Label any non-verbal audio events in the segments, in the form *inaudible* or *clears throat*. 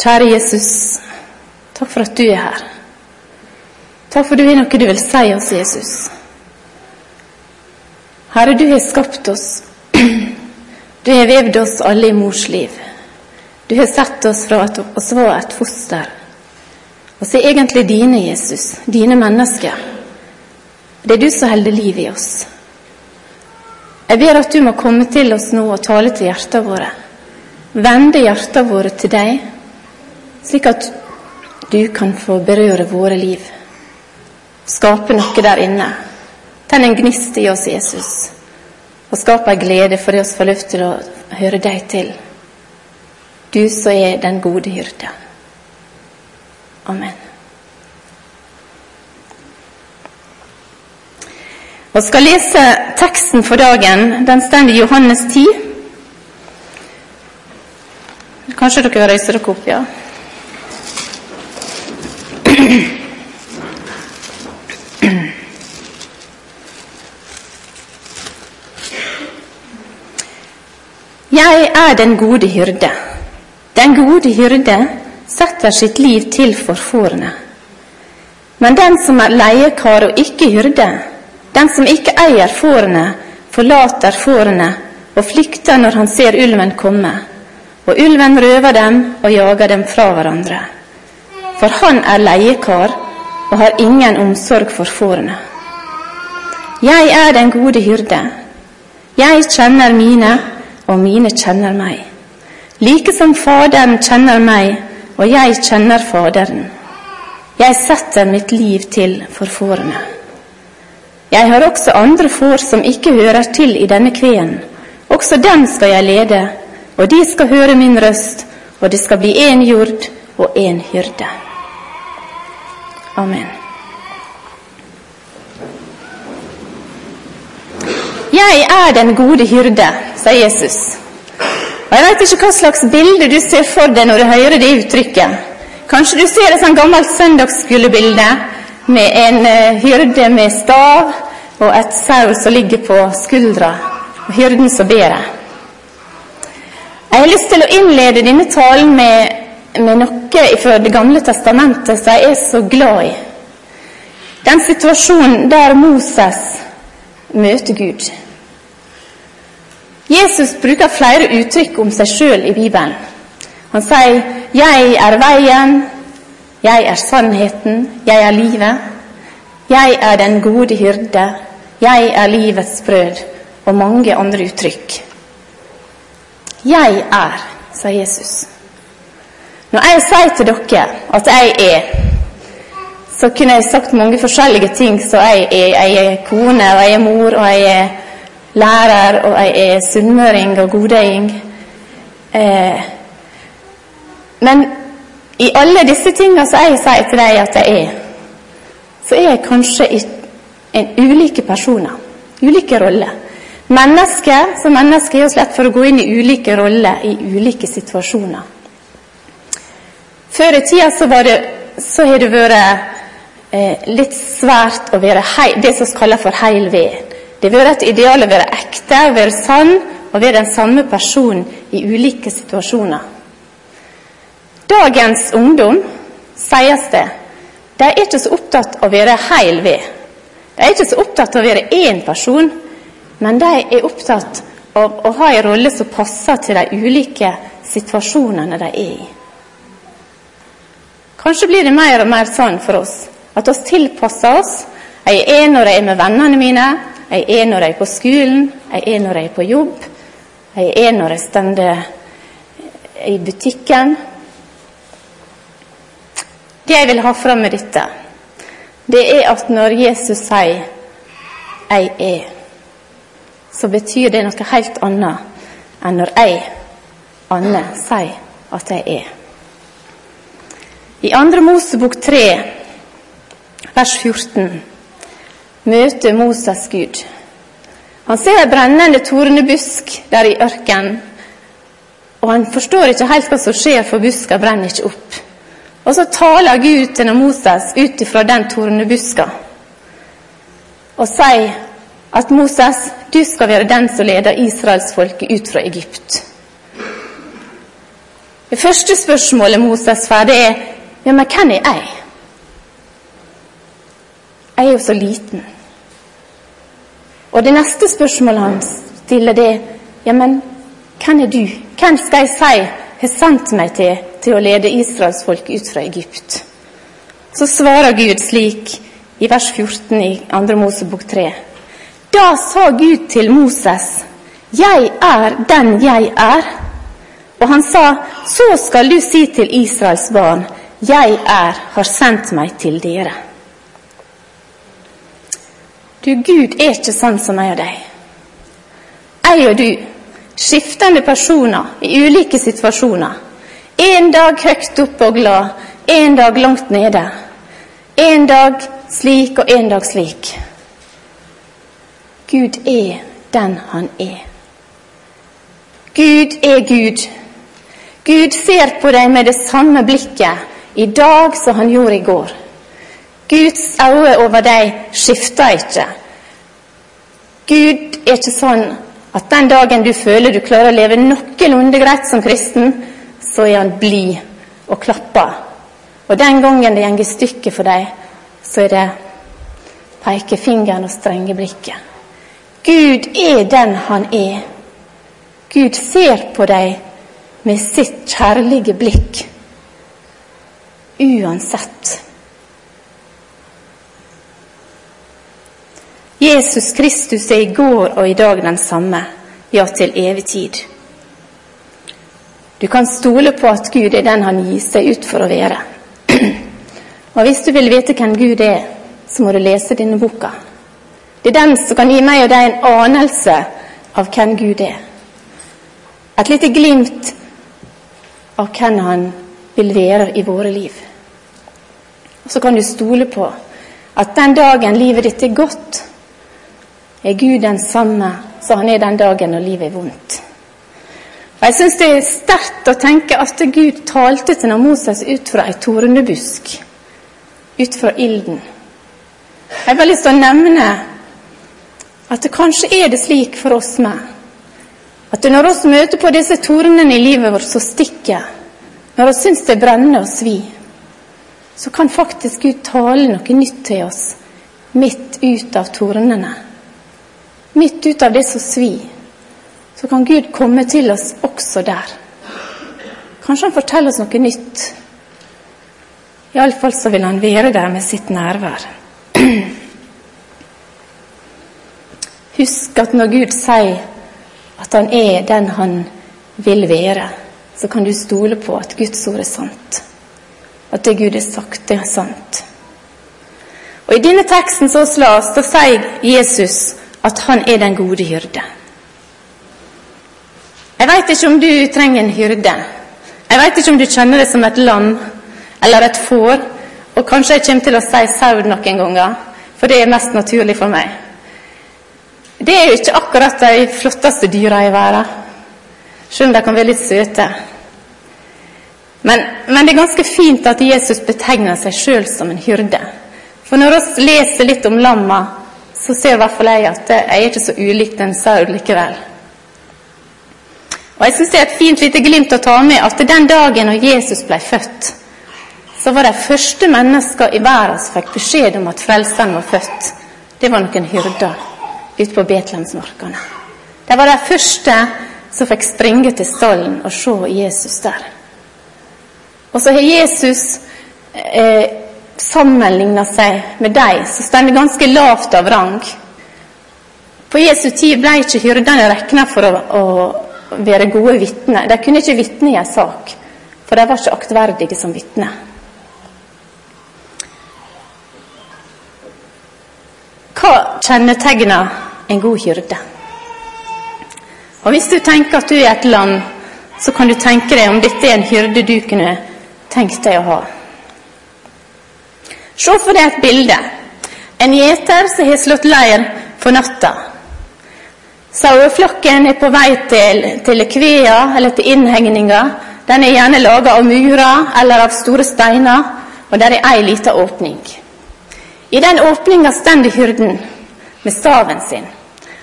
Kjære Jesus, takk for at du er her. Takk for du har noe du vil si oss, Jesus. Herre, du har skapt oss. *clears throat* Du har vevd oss alle i mors liv. Du har sett oss fra at oss var et foster. Vi er egentlig dine, Jesus, dine mennesker. Det er du som holder liv i oss. Jeg ber at du må komme til oss nå og tale til hjertene våre. Vende hjertene våre til deg, slik at du kan få berøre våre liv. Skape noe der inne. Tenn en gnist i oss, Jesus, og skap ei glede for det oss får lov til å høre deg til. Du som er den gode hyrde. Amen. Vi skal lese teksten for dagen. Den står i Johannes 10. Kanskje dere reiser dere opp, ja? Jeg er den gode hyrde. Den gode hyrde setter sitt liv til for fårene. Men den som er leiekar og ikke hyrde, den som ikke eier fårene, forlater fårene og flykter når han ser ulven komme. Og ulven røver dem og jager dem fra hverandre. For han er leiekar og har ingen omsorg for fårene. Jeg er den gode hyrde. Jeg kjenner mine, og mine kjenner meg. Like som Faderen kjenner meg, og jeg kjenner Faderen. Jeg setter mitt liv til for fårene. Jeg har også andre får som ikke hører til i denne kveen. Også dem skal jeg lede, og de skal høre min røst, og det skal bli én jord og én hyrde. Amen. Jeg er den gode hyrde, sa Jesus. Og Jeg vet ikke hva slags bilde du ser for deg når du hører det uttrykket. Kanskje du ser et sånt gammelt søndagsskolebilde med en uh, hyrde med stav og et sau som ligger på skuldra, og hyrden som ber. Jeg har lyst til å innlede denne talen med, med noe fra Det gamle testamentet som jeg er så glad i. Den situasjonen der Moses møter Gud. Jesus bruker flere uttrykk om seg sjøl i Bibelen. Han sier 'Jeg er veien', 'Jeg er sannheten', 'Jeg er livet', 'Jeg er den gode hyrde', 'Jeg er livets brød', og mange andre uttrykk. 'Jeg er', sier Jesus. Når jeg sier til dere at jeg er, så kunne jeg sagt mange forskjellige ting Så jeg er. Jeg er kone, og jeg er mor, og jeg er lærer, og jeg er sunnmøring og godøying. Eh, men i alle disse tingene som jeg sier til deg at jeg er, så er jeg kanskje en ulike personer. Ulike roller. Mennesker som mennesker er oss lett for å gå inn i ulike roller i ulike situasjoner. Før i tida så, var det, så har det vært eh, litt svært å være hei, det som kalles for heil ved. Det vil være et ideal å være ekte, å være sann og være den samme personen i ulike situasjoner. Dagens ungdom, sies det, de er ikke så opptatt av å være heil ved. De er ikke så opptatt av å være én person, men de er opptatt av å ha en rolle som passer til de ulike situasjonene de er i. Kanskje blir det mer og mer sånn for oss at oss tilpasser oss. Jeg er når jeg er med vennene mine, jeg er når jeg er på skolen, jeg er når jeg er på jobb, jeg er når jeg står i butikken. Det jeg vil ha fram med dette, det er at når Jesus sier 'jeg er', så betyr det noe helt annet enn når jeg, Anne, sier at jeg er. I 2. Mosebok 3, vers 14, møter Moses Gud. Han ser en brennende tornebusk der i ørkenen, og han forstår ikke helt hva som skjer, for buska brenner ikke opp. Og så taler Gud til Moses ut ifra den tornebuska og sier at Moses, du skal være den som leder israelsfolket ut fra Egypt. Det første spørsmålet Moses får, det er ja, men hvem er jeg? Er jo så liten. Og det neste spørsmålet han stiller, det er ja, men hvem er du? Hvem skal jeg si har sendt meg til, til å lede Israels folk ut fra Egypt? Så svarer Gud slik i vers 14 i 2. Mosebok 3. Da sa Gud til Moses, Jeg er den jeg er. Og han sa, Så skal du si til Israels barn, Jeg er, har sendt meg til dere. Du, Gud er ikke sånn som meg og deg. Jeg og du, skiftende personer i ulike situasjoner. En dag høyt oppe og glad, en dag langt nede. En dag slik og en dag slik. Gud er den han er. Gud er Gud. Gud ser på deg med det samme blikket i dag som han gjorde i går. Guds øyne over deg skifter ikke. Gud er ikke sånn at den dagen du føler du klarer å leve noenlunde greit som kristen, så er han blid og klapper. Og den gangen det går i stykker for deg, så er det pekefingeren og strenge blikket. Gud er den han er. Gud ser på deg med sitt kjærlige blikk uansett. Jesus Kristus er i går og i dag den samme, ja, til evig tid. Du kan stole på at Gud er den han gir seg ut for å være. *clears throat* Og hvis du vil vite hvem Gud er, så må du lese denne boka. Det er den som kan gi meg og deg en anelse av hvem Gud er. Et lite glimt av hvem han vil være i våre liv. Og så kan du stole på at den dagen livet ditt er godt, er Gud den samme som han er den dagen når livet er vondt. Og Jeg syns det er sterkt å tenke at Gud talte til Moses ut fra ei tornebusk, ut fra ilden. Jeg har bare lyst til å nevne at det kanskje er det slik for oss med at når vi møter på disse tornene i livet vårt som stikker, når vi syns det brenner og svir, så kan faktisk Gud tale noe nytt til oss midt ut av tornene. Midt ut av det som svir, så kan Gud komme til oss også der. Kanskje han forteller oss noe nytt. Iallfall så vil han være der med sitt nærvær. *clears throat* Husk at når Gud sier at han er den han vil være, så kan du stole på at Guds ord er sant. At det Gud har sagt, det er sant. Og I denne teksten så vi da sier Jesus at han er den gode hyrde. Jeg veit ikke om du trenger en hyrde. Jeg veit ikke om du kjenner det som et lam eller et får. Og kanskje jeg kommer til å si sau noen ganger, for det er mest naturlig for meg. Det er jo ikke akkurat de flotteste dyra i verden, selv om de kan være litt søte. Men, men det er ganske fint at Jesus betegner seg sjøl som en hyrde. For når vi leser litt om lamma, så ser i hvert fall jeg at jeg er ikke så ulikt en sau likevel. Og jeg syns det er et fint lite glimt å ta med at den dagen når Jesus ble født, så var de første mennesker i verden som fikk beskjed om at Frelseren var født, det var noen hyrder ute på Betlehemsmarkene. De var de første som fikk springe til stallen og se Jesus der. Og så har Jesus eh, sammenligna seg med de som står ganske lavt av rang. På Jesu tid ble ikke hyrdene regna for å, å være gode vitner. De kunne ikke vitne i en sak, for de var ikke aktverdige som vitner. Hva kjennetegner en god hyrde? Og Hvis du tenker at du er et land, så kan du tenke deg om dette er en hyrde du kunne tenkt deg å ha. Se for deg et bilde. En gjeter som har slått leir for natta. Saueflokken er på vei til, til kvea eller til innhegninga. Den er gjerne laga av murer eller av store steiner, og der er ei lita åpning. I den åpninga står hyrden med staven sin.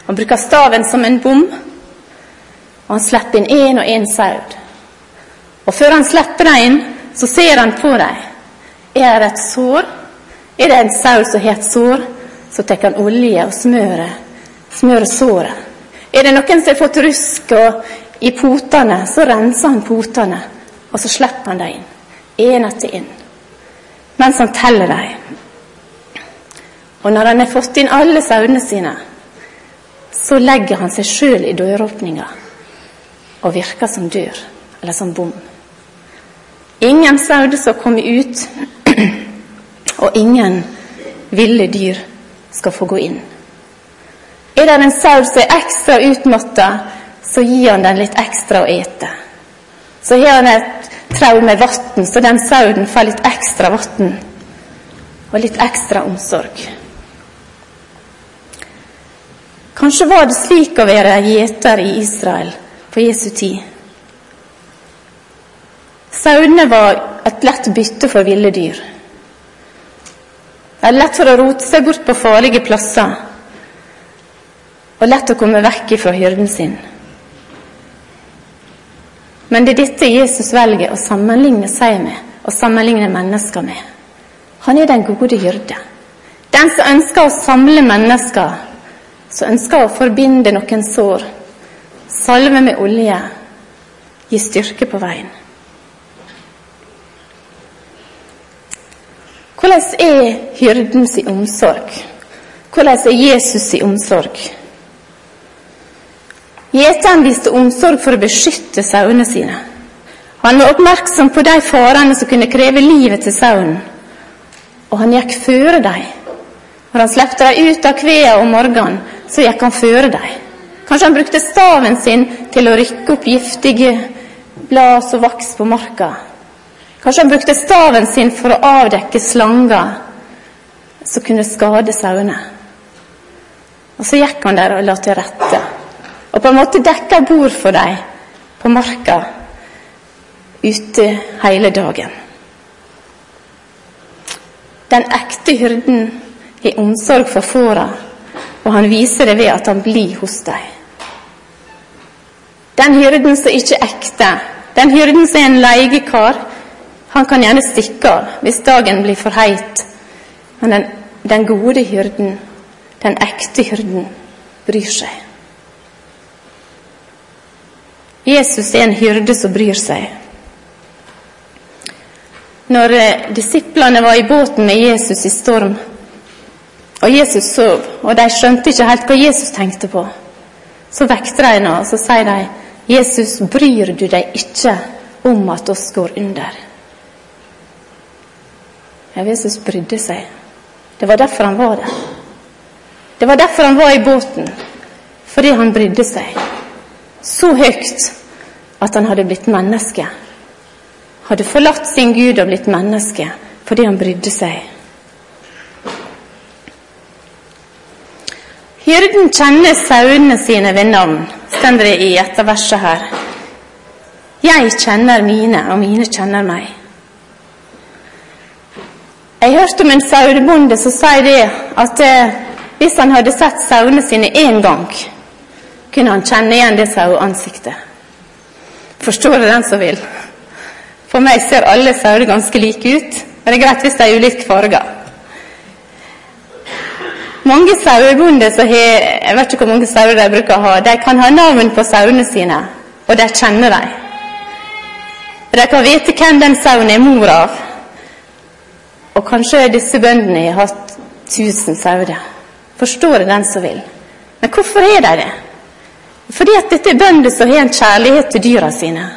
Han bruker staven som en bom, og han slipper inn én og én sau. Og før han slipper dem inn, så ser han på dem. Er det et sår? Er det en sau som har et sår, så tar han olje og smører, smører såret. Er det noen som har fått rusk i potene, så renser han potene, og så slipper han dem inn. Én etter én. Mens han teller dem. Og når han har fått inn alle sauene sine, så legger han seg sjøl i døråpninga og virker som dør, eller som bom. Ingen sauer som kommer ut, og ingen ville dyr skal få gå inn. Er det en sau som er ekstra utmatta, så gir han den litt ekstra å ete. Så har han et trau med vann, så den sauen får litt ekstra vann og litt ekstra omsorg. Kanskje var det slik å være gjeter i Israel på Jesu tid. Sauene var et lett bytte for ville dyr. Det er lett for å rote seg bort på farlige plasser, og lett å komme vekk fra hyrden sin. Men det er dette Jesus velger å sammenligne seg med, og sammenligne mennesker med. Han er den gode hyrde. Den som ønsker å samle mennesker, som ønsker å forbinde noen sår, salve med olje, gi styrke på veien. Hvordan er hyrden sin omsorg? Hvordan er Jesus sin omsorg? Gjeteren viste omsorg for å beskytte sauene sine. Han var oppmerksom på de farene som kunne kreve livet til sauen, og han gikk føre dem. Når han slepte dem ut av kvea om morgenen, så gikk han føre dem. Kanskje han brukte staven sin til å rykke opp giftige blad som vaks på marka. Kanskje han brukte staven sin for å avdekke slanger som kunne skade sauene. Og så gikk han der og la til rette, og på en måte dekka bord for dem på marka ute hele dagen. Den ekte hyrden har omsorg for fåra, og han viser det ved at han blir hos dem. Den hyrden som ikke er ekte, den hyrden som er en leiekar, han kan gjerne stikke av hvis dagen blir for heit, men den, den gode hyrden, den ekte hyrden, bryr seg. Jesus er en hyrde som bryr seg. Når eh, disiplene var i båten med Jesus i storm, og Jesus sov, og de skjønte ikke helt hva Jesus tenkte på, så vekter de nå og så sier de, 'Jesus, bryr du deg ikke om at oss går under?' Jesus brydde seg. Det var derfor han var der. Det var derfor han var i båten. Fordi han brydde seg. Så høyt at han hadde blitt menneske. Hadde forlatt sin Gud og blitt menneske fordi han brydde seg. Hyrden kjenner sauene sine ved navn, står det i etterverset her. Jeg kjenner mine, og mine kjenner meg. Jeg hørte om en sauebonde som sier det at eh, hvis han hadde sett sauene sine én gang, kunne han kjenne igjen det saueansiktet. Forstår det den som vil? For meg ser alle sauer ganske like ut, men det er greit hvis de er ulikt farga. Mange sauebonder som har jeg vet ikke hvor mange sauer de bruker å ha, de kan ha navn på sauene sine, og de kjenner dem. De kan vite hvem den sauen er mor av, og kanskje disse bøndene har hatt tusen sauer. Forstår det den som vil. Men hvorfor er de det? Fordi at dette er bønder som har en kjærlighet til dyra sine.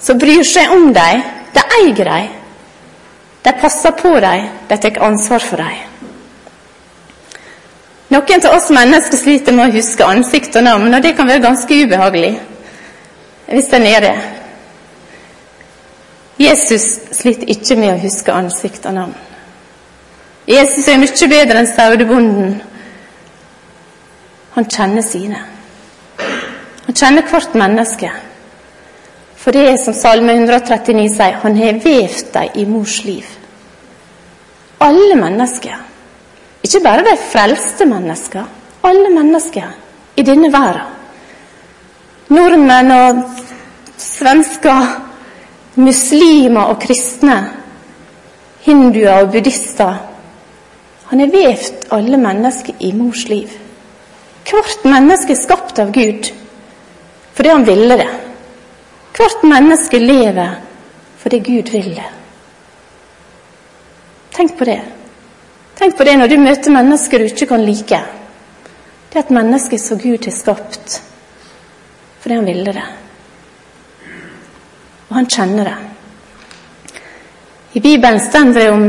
Som bryr seg om dem. De eier dem. De passer på dem. De tar ansvar for dem. Noen av oss mennesker sliter med å huske ansikt og navn, og det kan være ganske ubehagelig hvis en er det. Jesus sliter ikke med å huske ansikt og navn. Jesus er mye bedre enn sauebonden. Han kjenner sine. Han kjenner hvert menneske. For det er som Salme 139 sier, han har vevd dem i mors liv. Alle mennesker. Ikke bare de frelste mennesker. Alle mennesker i denne verden. Nordmenn og svensker muslimer og kristne, hinduer og buddhister. Han har vevd alle mennesker i mors liv. Hvert menneske er skapt av Gud fordi han ville det. Hvert menneske lever fordi Gud vil det. Tenk på det. Tenk på det når du møter mennesker du ikke kan like. Det er et menneske som Gud har skapt fordi han ville det. Han kjenner det. I Bibelen står det om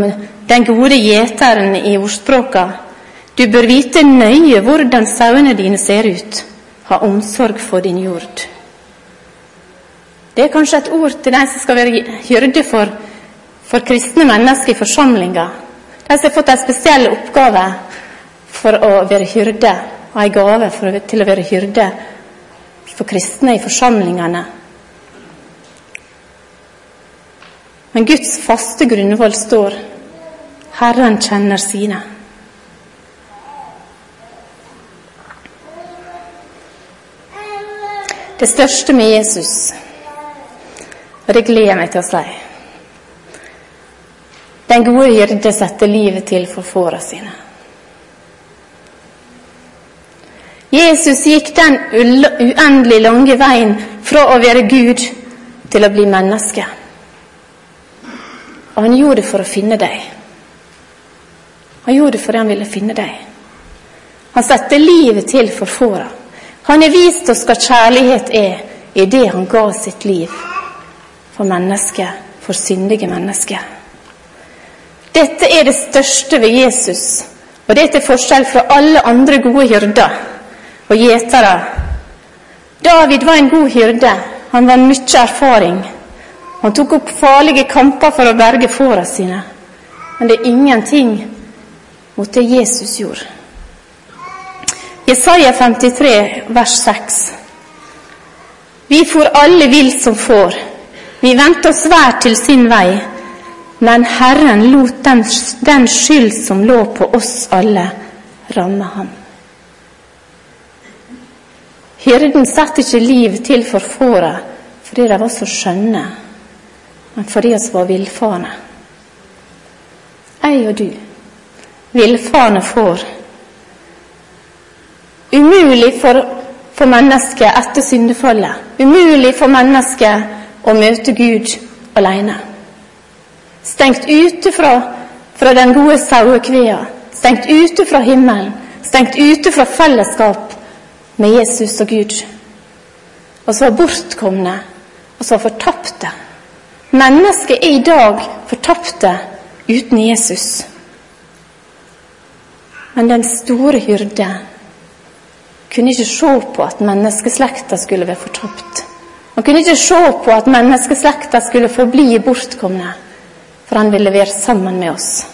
den gode gjeteren i ordspråka. Du bør vite nøye hvordan sauene dine ser ut. Ha omsorg for din jord. Det er kanskje et ord til de som skal være hyrde for, for kristne mennesker i forsamlinga. De som har fått en spesiell oppgave for å være hyrde, og en gave for, til å være hyrde for kristne i forsamlingene. Men Guds faste grunnvoll står Herren kjenner sine. Det største med Jesus, og det gleder jeg meg til å si Den gode hyrde setter livet til for fåra sine. Jesus gikk den uendelig lange veien fra å være Gud til å bli menneske. Og han gjorde det for å finne deg. Han gjorde det fordi han ville finne deg. Han satte livet til for fåra. Han har vist oss hva kjærlighet er i det han ga sitt liv for mennesker, for syndige mennesker. Dette er det største ved Jesus, og det er til forskjell fra alle andre gode hyrder og gjetere. David var en god hyrde. Han var mye erfaring. Han tok opp farlige kamper for å berge fåra sine. Men det er ingenting mot det Jesus gjorde. Jesaja 53, vers 6. Vi for alle vill som får. Vi vendte oss hver til sin vei. Men Herren lot den, den skyld som lå på oss alle, ramme ham. Hyrden satte ikke liv til for fåra fordi de var så skjønne, men fordi oss var villfarne. Jeg og du, villfarne får. Umulig for, for mennesket etter syndefallet. Umulig for mennesket å møte Gud alene. Stengt ute fra, fra den gode sauekvea. Stengt ute fra himmelen. Stengt ute fra fellesskap med Jesus og Gud. Og så var bortkomne, og så fortapte. Mennesket er i dag fortapte uten Jesus. Men den store hyrde kunne ikke se på at menneskeslekta skulle være fortapt. Han kunne ikke se på at menneskeslekta skulle forbli bortkomne, for han ville være sammen med oss.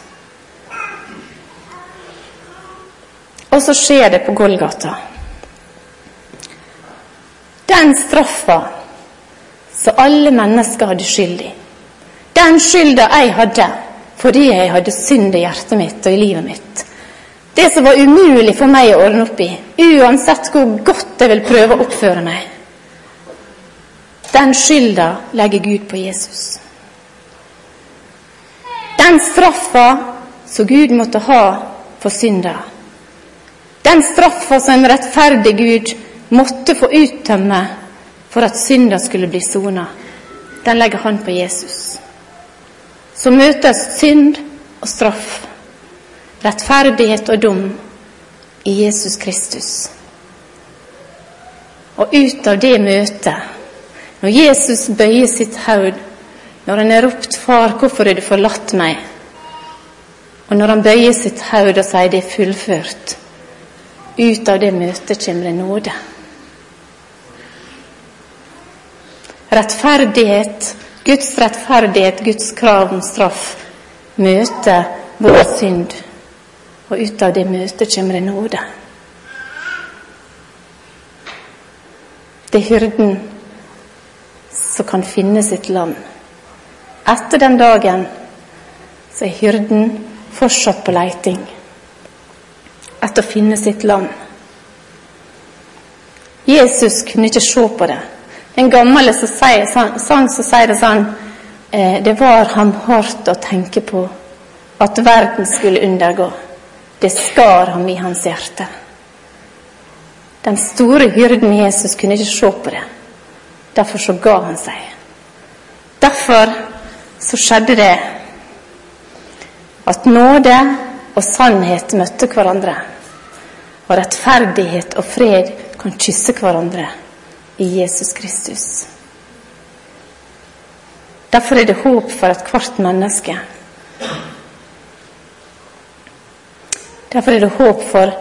Og så skjer det på Golgata. Den straffa som alle mennesker hadde skyld i. Den skylda jeg hadde fordi jeg hadde synd i hjertet mitt og i livet mitt. Det som var umulig for meg å ordne opp i, uansett hvor godt jeg vil prøve å oppføre meg. Den skylda legger Gud på Jesus. Den straffa som Gud måtte ha for synda. Den straffa som en rettferdig Gud måtte få uttømme for at synda skulle bli sona, den legger han på Jesus. Så møtes synd og straff, rettferdighet og dom i Jesus Kristus. Og ut av det møtet, når Jesus bøyer sitt haud, når han har ropt 'Far, hvorfor har du forlatt meg?' Og når han bøyer sitt haud og sier 'det er fullført', ut av det møtet kommer det nåde. Rettferdighet, Guds rettferdighet, Guds krav om straff, møter vår synd. Og ut av det møtet kommer det nåde. Det er hyrden som kan finne sitt land. Etter den dagen så er hyrden fortsatt på leiting etter å finne sitt land. Jesus kunne ikke se på det. En gammel sang som sier det sånn eh, det var ham hardt å tenke på at verden skulle undergå. Det skar ham i hans hjerte. Den store hyrden Jesus kunne ikke se på det. Derfor så ga han seg. Derfor så skjedde det at nåde og sannhet møtte hverandre. Og rettferdighet og fred kan kysse hverandre i Jesus Kristus. Derfor er det håp for ethvert menneske. Derfor er det håp for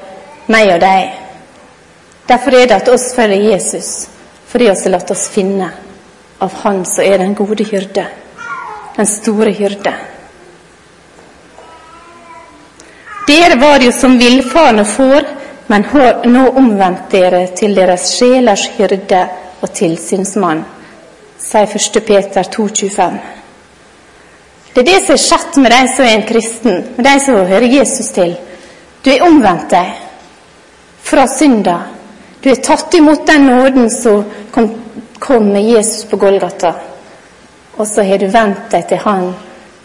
meg og deg. Derfor er det at oss følger Jesus, fordi vi har latt oss finne av Han som er den gode hyrde, den store hyrde. Dere var jo som villfarne får, men har nå omvendt dere til deres sjelers hyrde og tilsynsmann, sier 1. Peter 2,25. Det er det som er skjedd med de som er en kristen, med de som hører Jesus til. Du er omvendt deg fra synda. Du er tatt imot den nåden som kom, kom med Jesus på Golgata. Og så har du vendt deg til Han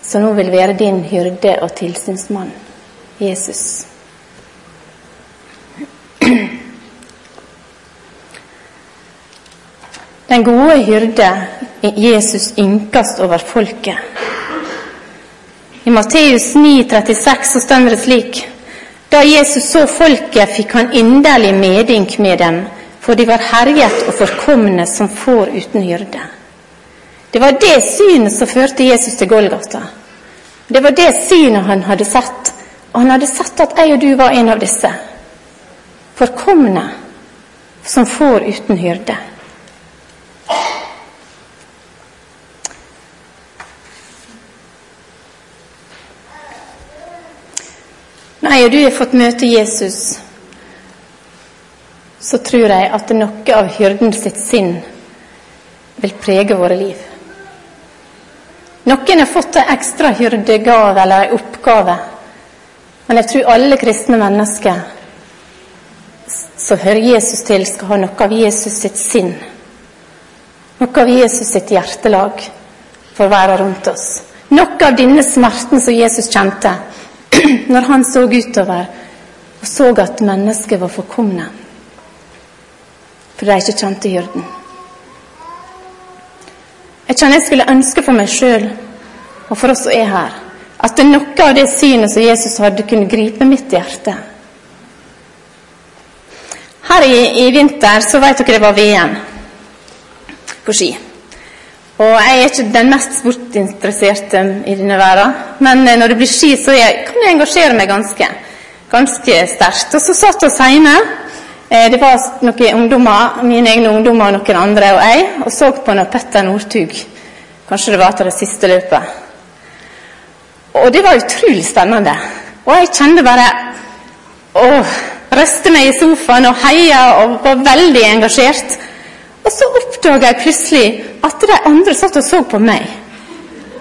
som nå vil være din hyrde og tilsynsmann, Jesus. Den gode hyrde, Jesus, ynkast over folket. I Matteus 9, 36 så står det slik da Jesus så folket, fikk han inderlig medynk med dem, for de var herjet og forkomne som får uten hyrde. Det var det synet som førte Jesus til Golgata. Det var det synet han hadde sett, og han hadde sett at jeg og du var en av disse. Forkomne som får uten hyrde. Nei, og du har fått møte Jesus, så tror jeg at noe av hyrden sitt sinn vil prege våre liv. Noen har fått en ekstra hyrdegave eller en oppgave, men jeg tror alle kristne mennesker som hører Jesus til, skal ha noe av Jesus sitt sinn. Noe av Jesus sitt hjertelag for være rundt oss. Noe av denne smerten som Jesus kjente *clears throat* når han så utover og så at mennesket var forkomne For de ikke kjente hyrden. Jeg kjenner jeg skulle ønske for meg sjøl og for oss som er her, at noe av det synet som Jesus hadde, kunne gripe mitt hjerte. Her i, i vinter så vet dere det var VM på ski. Og jeg er ikke den mest sportinteresserte i denne verden, men når det blir ski, så jeg, kan jeg engasjere meg ganske, ganske sterkt. Og så satt vi hjemme. Eh, det var noen ungdommer, mine egne ungdommer og noen andre og jeg, og så på når Petter Northug Kanskje det var til det siste løpet. Og det var utrolig spennende. Og jeg kjente bare å røste meg i sofaen og heia og var veldig engasjert. Og så oppdaga jeg plutselig at de andre satt og så på meg.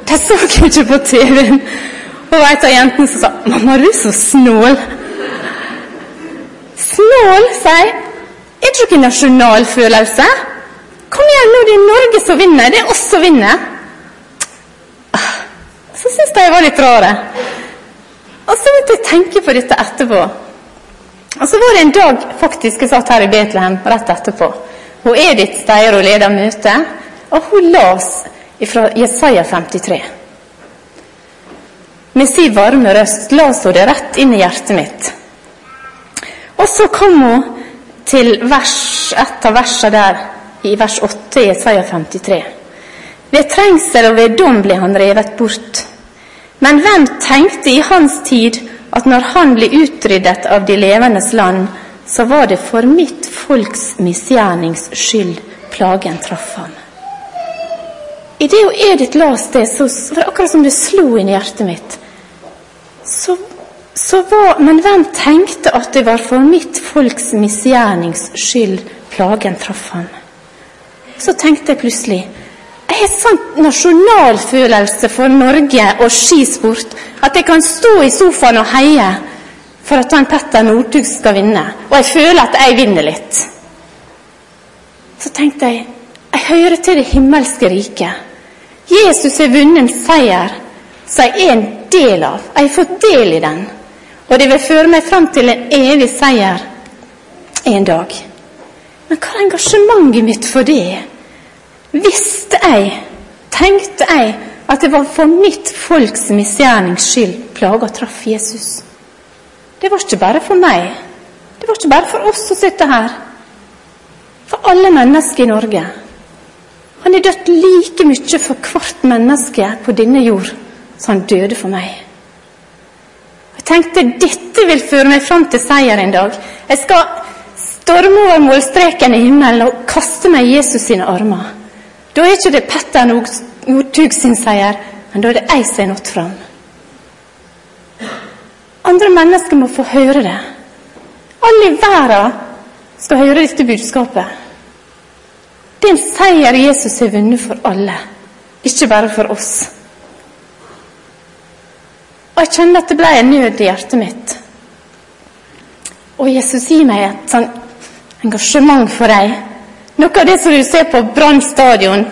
De så *laughs* ikke på TV-en. Og ei av jentene som sa 'Mamma, du er så snål'. Snål, sier jeg. Er det ikke nasjonalfølelse? Kom igjen, nå, det er Norge som vinner. Det er oss som vinner. Så syns de jeg var litt rare. Og så begynte jeg tenke på dette etterpå. Og så var det en dag faktisk jeg satt her i Betlehem rett etterpå. Hun Edith og leder møtet, og hun las fra Jesaja 53. Med sin varme røst las hun det rett inn i hjertet mitt. Og så kom hun til vers, et av versene der, i vers 8 i Jesaja 53. Ved trengsel og ved dom ble han revet bort. Men hvem tenkte i hans tid at når han ble utryddet av de levendes land, så var det for mitt folks misgjernings skyld plagen traff ham. I det å Edith las det, så var det akkurat som det slo inn i hjertet mitt. Så, så var, men hvem tenkte at det var for mitt folks misgjernings skyld plagen traff ham? Så tenkte jeg plutselig jeg har sånn nasjonalfølelse for Norge og skisport at jeg kan stå i sofaen og heie for at han Petter Northug skal vinne. Og jeg føler at jeg vinner litt. Så tenkte jeg jeg hører til det himmelske riket. Jesus har vunnet en seier som jeg er en del av. Jeg har fått del i den. Og det vil føre meg fram til en evig seier en dag. Men hva er engasjementet mitt for det? Visste jeg, tenkte jeg, at det var for mitt folks misgjernings skyld plaga traff Jesus? Det var ikke bare for meg. Det var ikke bare for oss som sitter her. For alle mennesker i Norge. Han er dødd like mye for hvert menneske på denne jord som han døde for meg. Jeg tenkte dette vil føre meg fram til seier en dag. Jeg skal storme over målstreken i himmelen og kaste meg i Jesus sine armer. Da er ikke det Petter Northug sin seier, men da er det jeg som er nådd fram. Andre mennesker må få høre det. Alle i verden skal høre dette budskapet. Det er en seier Jesus har vunnet for alle, ikke bare for oss. Og jeg kjenner at det ble en nød i hjertet mitt. Og Jesus gir meg et sånn engasjement for deg. Noe av det som du ser på Brann stadion,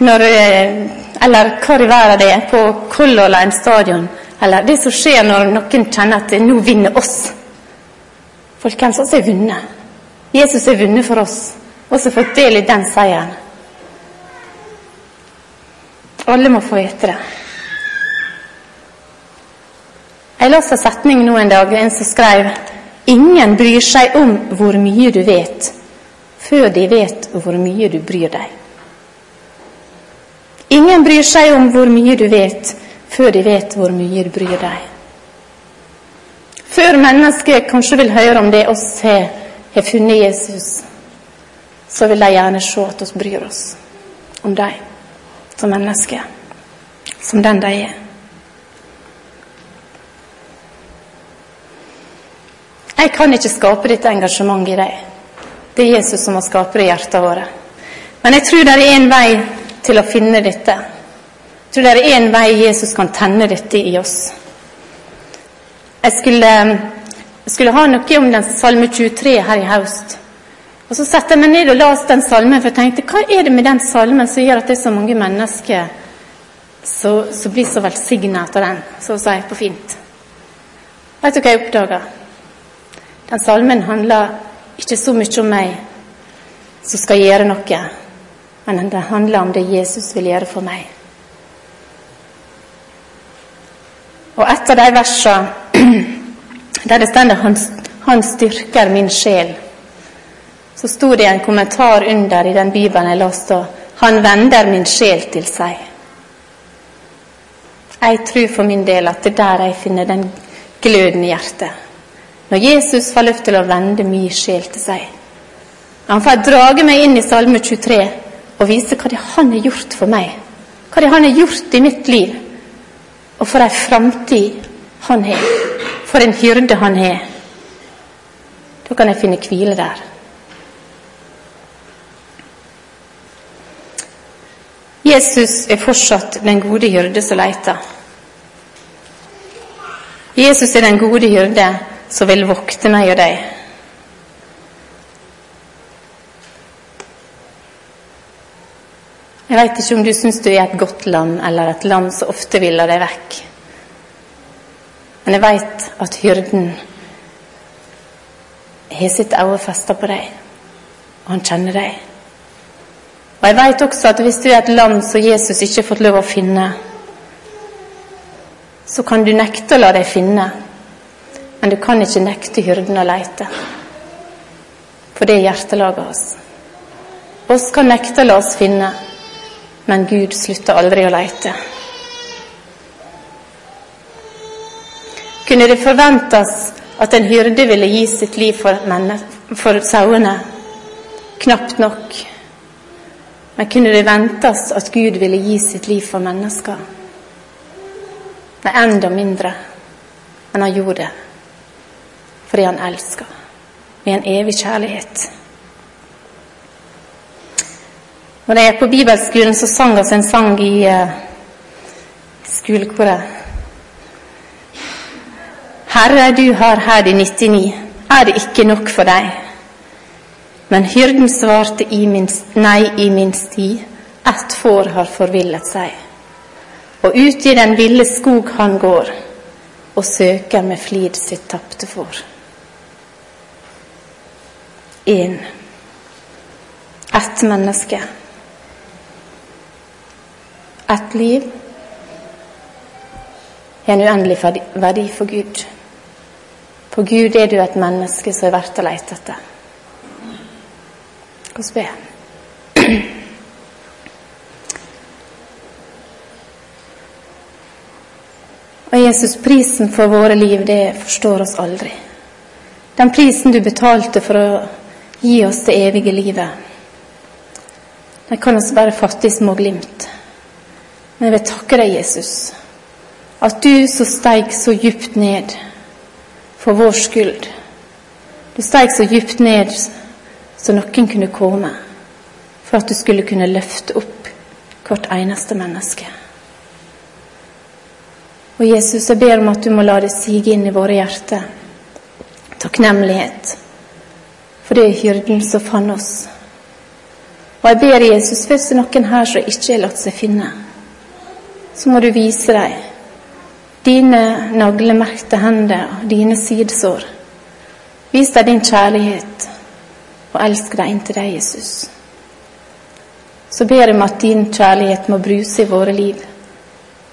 eh, eller hva i verden det er, på Color Line stadion, eller det som skjer når noen kjenner at 'nå vinner oss'. Folkens, oss har vunnet. Jesus har vunnet for oss. Vi har fått del i den seieren. Alle må få vite det. Jeg leste en setning nå en dag, en som skrev Ingen bryr seg om hvor mye du vet, før de vet hvor mye du bryr deg. Ingen bryr seg om hvor mye du vet, før de vet hvor mye du bryr deg. Før mennesket kanskje vil høre om det oss har, har funnet Jesus, så vil de gjerne se at vi bryr oss om dem som mennesker, som den de er. Jeg kan ikke skape dette engasjementet i deg. Det er Jesus som har skape det i hjertet våre. Men jeg tror det er en vei til å finne dette. Jeg tror det er en vei Jesus kan tenne dette i oss. Jeg skulle, jeg skulle ha noe om den salme 23 her i høst. Og Så satte jeg meg ned og leste den salmen, for jeg tenkte hva er det med den salmen som gjør at det er så mange mennesker som blir så velsigna av den, så å si på fint? Vet du hva jeg oppdaga? Den salmen handler ikke så mye om meg som skal gjøre noe, men det handler om det Jesus vil gjøre for meg. Og et av de versene *clears throat* der det står han, styrker min sjel', så sto det en kommentar under i den bibelen jeg leste, 'Han vender min sjel til seg'. Jeg tror for min del at det er der jeg finner den gløden i hjertet. Når Jesus får lov til å vende min sjel til seg. Han får drage meg inn i Salme 23 og vise hva det han har gjort for meg. Hva det han har gjort i mitt liv. Og for ei framtid han har. For en hyrde han har. Da kan jeg finne hvile der. Jesus er fortsatt den gode hyrde som leter. Jesus er den gode hyrde som vil vokte meg og deg. Jeg veit ikke om du syns du er et godt land, eller et land som ofte vil la deg vekk. Men jeg veit at hyrden har sitt øye festa på deg, og han kjenner deg. Og jeg veit også at hvis du er et land som Jesus ikke har fått lov å finne, så kan du nekte å la deg finne men du kan ikke nekte hyrden å leite. For det er hjertelaget oss. Oss kan nekte å la oss finne, men Gud slutter aldri å leite. Kunne det forventes at en hyrde ville gi sitt liv for, for sauene? Knapt nok. Men kunne det ventes at Gud ville gi sitt liv for mennesker? Nei, enda mindre. Men han gjorde det fordi han elsker med en evig kjærlighet. Når jeg er på bibelskolen, så sang vi en sang i uh, skolekoret. Herre, du har her de 99, er det ikke nok for deg? Men hyrden svarte i min, nei i min sti, ett får har forvillet seg, og ut i den ville skog han går, og søker med flid sitt tapte får. Én. Ett menneske. Ett liv en uendelig verdi for Gud. På Gud er du et menneske som er verdt å lete etter. La oss be. Og Jesus, prisen for våre liv, det forstår oss aldri. Den prisen du betalte for å gi oss det evige livet, De kan oss bare fatte små glimt. Men jeg vil takke deg, Jesus, at du som steig så djupt ned for vår skyld. Du steig så djupt ned så noen kunne komme, for at du skulle kunne løfte opp hvert eneste menneske. Og Jesus, jeg ber om at du må la det sige inn i våre hjerter. Takknemlighet. For det er hyrden som fant oss. Og jeg ber Jesus, hvis det er noen her som ikke har latt seg finne, så må du vise dem dine naglemerkte hender og dine sidesår. Vis dem din kjærlighet, og elsk dem inntil deg, Jesus. Så ber jeg om at din kjærlighet må bruse i våre liv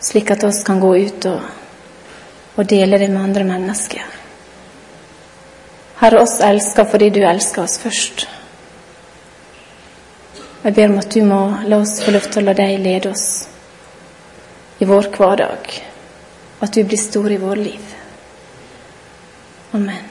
slik at oss kan gå ut og, og dele det med andre mennesker. Herre, oss elsker fordi du elsker oss først. Jeg ber om at du må la oss få lov til å la deg lede oss i vår hverdag, at du blir stor i vårt liv. Amen.